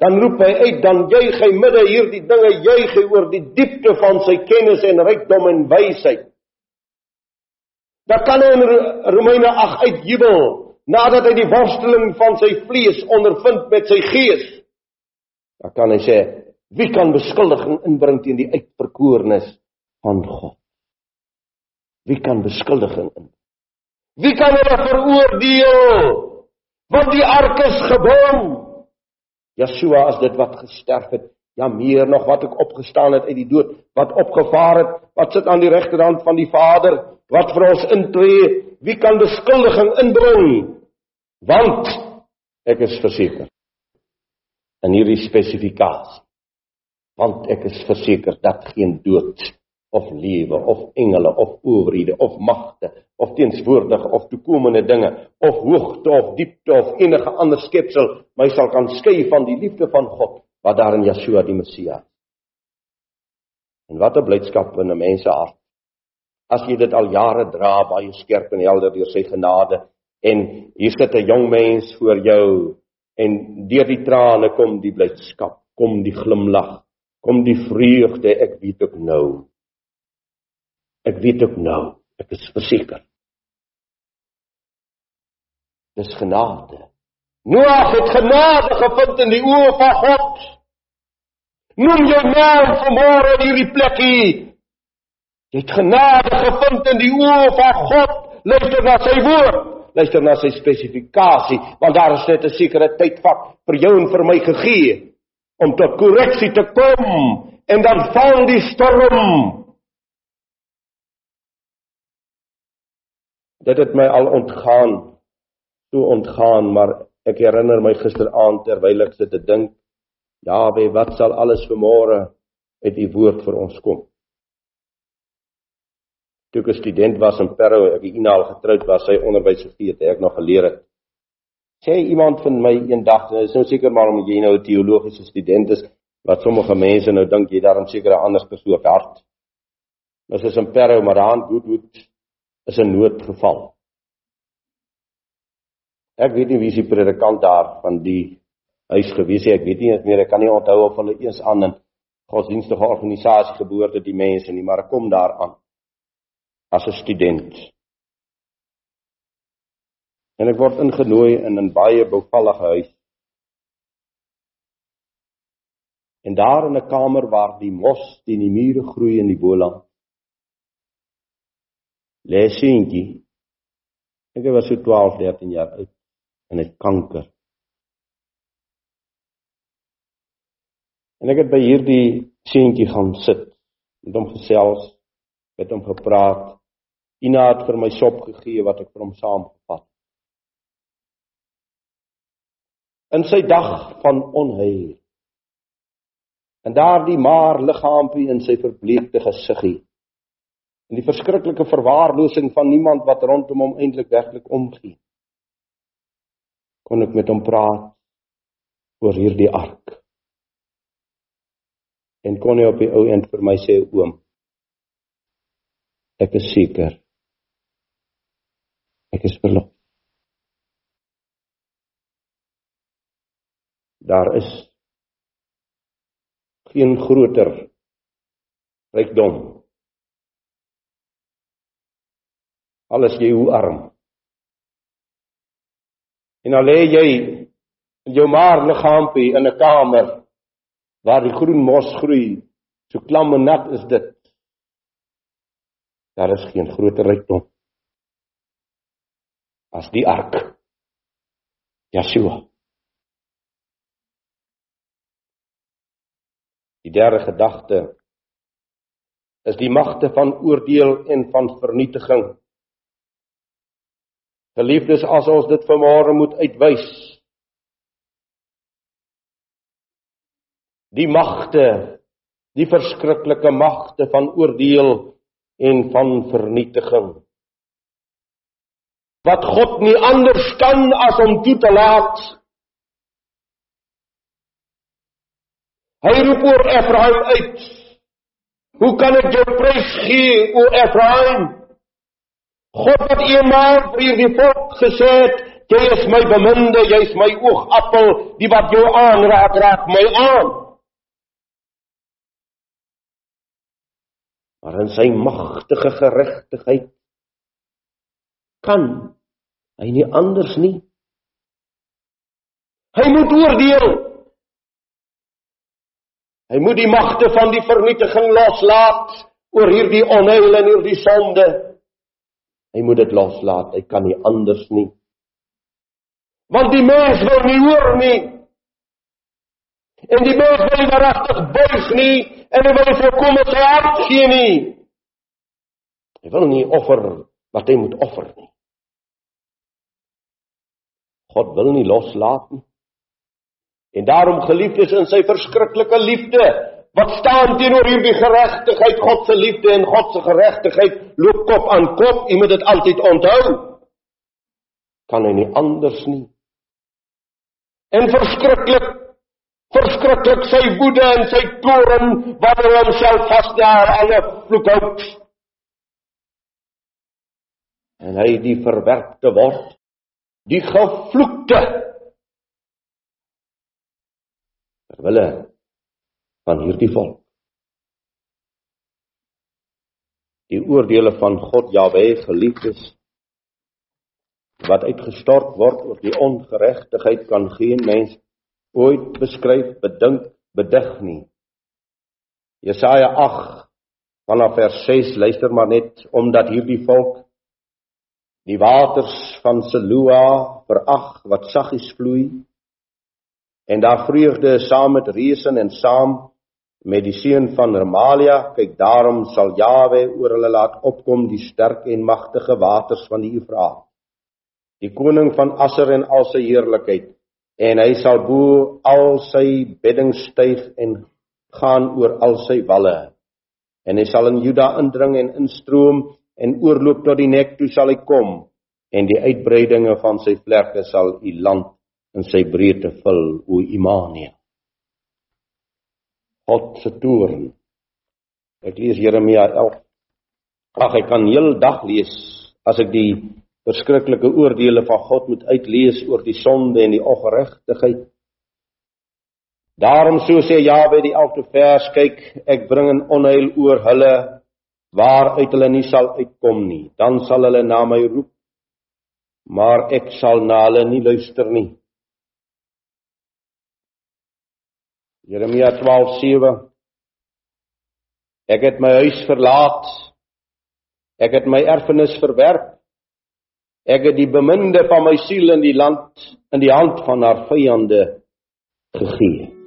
dan roep hy uit, dan juig hy midde hierdie dinge, juig hy oor die diepte van sy kennis en rykdom en wysheid. Dan kan hy in Romeine 8 uitjubel nadat hy die worsteling van sy vlees ondervind met sy gees. Dan kan hy sê, wie kan beskuldiging inbring teen die uitverkorenes van God? Wie kan beskuldiging in? Wie kan hulle veroordeel? Want die ark is gebom. Yeshua is dit wat gesterf het. Ja meer nog wat ek opgestaan het uit die dood, wat opgevaar het, wat sit aan die regterhand van die Vader, wat vir ons intree. Wie kan beskuldiging inbring? Want ek is verseker in hierdie spesifikasie. Want ek is verseker dat geen dood of lewe of engele of owerhede of magte of teenswoordige of toekomende dinge of hoogte of diepte of enige ander skepsel my sal kan skei van die liefde van God wat daar in Yeshua die Messia. En wat 'n blydskap in 'n mens se hart as jy dit al jare dra baie skerp en helder deur sy genade en hier sit 'n jong mens voor jou en deur die trane kom die blydskap, kom die glimlag, kom die vreugde, ek weet ook nou Ek weet ook nou, ek is verseker. Dis genade. Noag het genade gevind in die oë van God. Noem jou naam vanmôre in hierdie plekkie. Jy het genade gevind in die oë van God. Luister na sy woord. Luister na sy spesifikasie, want daar is net 'n sekere tydvak vir jou en vir my gegee om tot korreksie te kom en dan val die storm Dit het my al ontgaan, so ontgaan, maar ek herinner my gisteraand terwyl ek sit te dink, Jawe, wat sal alles vanmôre uit u woord vir ons kom? Toe ek 'n student was in Parow, ek het eendag getroud was, sy onderwys gegee het, ek nog geleer het. Sê iemand van my eendag, nou is nou seker maar omdat jy nou 'n teologiese student is, wat sommige mense nou dink jy daarom seker 'n ander persoon hart. Ons is in Parow, maar daar aan Goodwood is 'n noodgeval. Ek weet nie wie se predikant daar van die huis gewees het. Ek weet nie eens meer, ek kan nie onthou of hulle eers aan 'n godsdienstige organisasie geboorte die mense nie, maar ek kom daar aan as 'n student. En ek word ingenooi in 'n baie bouvallige huis. En daar in 'n kamer waar die mos teen die mure groei in die boland lê seentjie. Ek was so 12, 13 jaar oud en het kanker. En ek het by hierdie seentjie gaan sit met hom gesels, met hom gepraat. Ina het vir my sop gegee wat ek vir hom saamgevat. In sy dag van onheil. En daardie maar liggaampie in sy verbleekte gesiggie en die verskriklike verwaarlosing van niemand wat rondom hom eintlik werklik omgee. Kon ek met hom praat oor hierdie ark. En kon hy op die ou end vir my sê oom ek is seker ek is verlos. Daar is geen groter rykdom al is jy hoe arm. En al lê jy in jou maar liggaampie in 'n kamer waar die groen mos groei, so klam en nat is dit. Daar is geen groter rykdom as die ark. Yeshua. Die derde gedagte is die magte van oordeel en van vernietiging Geliefdes, as ons dit vanmôre moet uitwys. Die magte, die verskriklike magte van oordeel en van vernietiging. Wat God nie anders kan as om toe te laat. Hy roep oor Efraim uit. Hoe kan ek jou prys gee o Efraim? God het eenmaal vir hierdie volk gesê Jy is my beminde, jy's my oogappel, die wat jou aanraak, raak my aan. Maar in sy magtige geregtigheid kan hy nie anders nie. Hy moet oordeel. Hy moet die magte van die vernietiging loslaat oor hierdie onheil en hierdie sonde. Hy moet dit loslaat. Hy kan nie anders nie. Want die mens wil nie hoor nie. En die mens wil nie regtig buig nie en hy wil nie volkome sy hart gee nie. Hy wil nie offer wat hy moet offer nie. God wil nie loslaat nie. En daarom geliefdes in sy verskriklike liefde wat staan teenoor hierdie geregtigheid, God se liefde en God se geregtigheid loop kop aan kop. Jy moet dit altyd onthou. Kan hy nie anders nie. En verskriklik verskriklik sy woede en sy toorn wanneer hy homself vasdaar aan 'n vloekhout. En hy die verwerpte word, die gevloekte terwille van hierdie volk. Die oordeele van God Jahwe geliefdes wat uitgestort word oor die ongeregtigheid kan geen mens ooit beskryf, bedink, bedig nie. Jesaja 8 vanaf vers 6 luister maar net omdat hierdie volk die waters van Seloa verag wat saggies vloei en daar vreugde saam met reësen en saam met die seun van Remalia kyk daarom sal Jawe oor hulle laat opkom die sterk en magtige waters van die Eufraat die koning van Asser en al sy heerlikheid. En hy sal bo al sy bedding styg en gaan oor al sy walle. En hy sal in Juda indring en instroom en oorloop tot die nek toe sal hy kom. En die uitbreidinge van sy vlerke sal u land in sy breedte vul o Imania God se toorn ek lees Jeremia 11 ag ek kan heel dag lees as ek die verskriklike oordeele van God moet uitlees oor die sonde en die ongeregtigheid. Daarom so sê Jawe die 11de vers, kyk, ek bring 'n onheil oor hulle waaruit hulle nie sal uitkom nie. Dan sal hulle na my roep, maar ek sal na hulle nie luister nie. Jeremia 12:7 Ek het my huis verlaat. Ek het my erfenis verwerp. Ek het die beminde van my siel in die land in die hand van haar vyande gegee.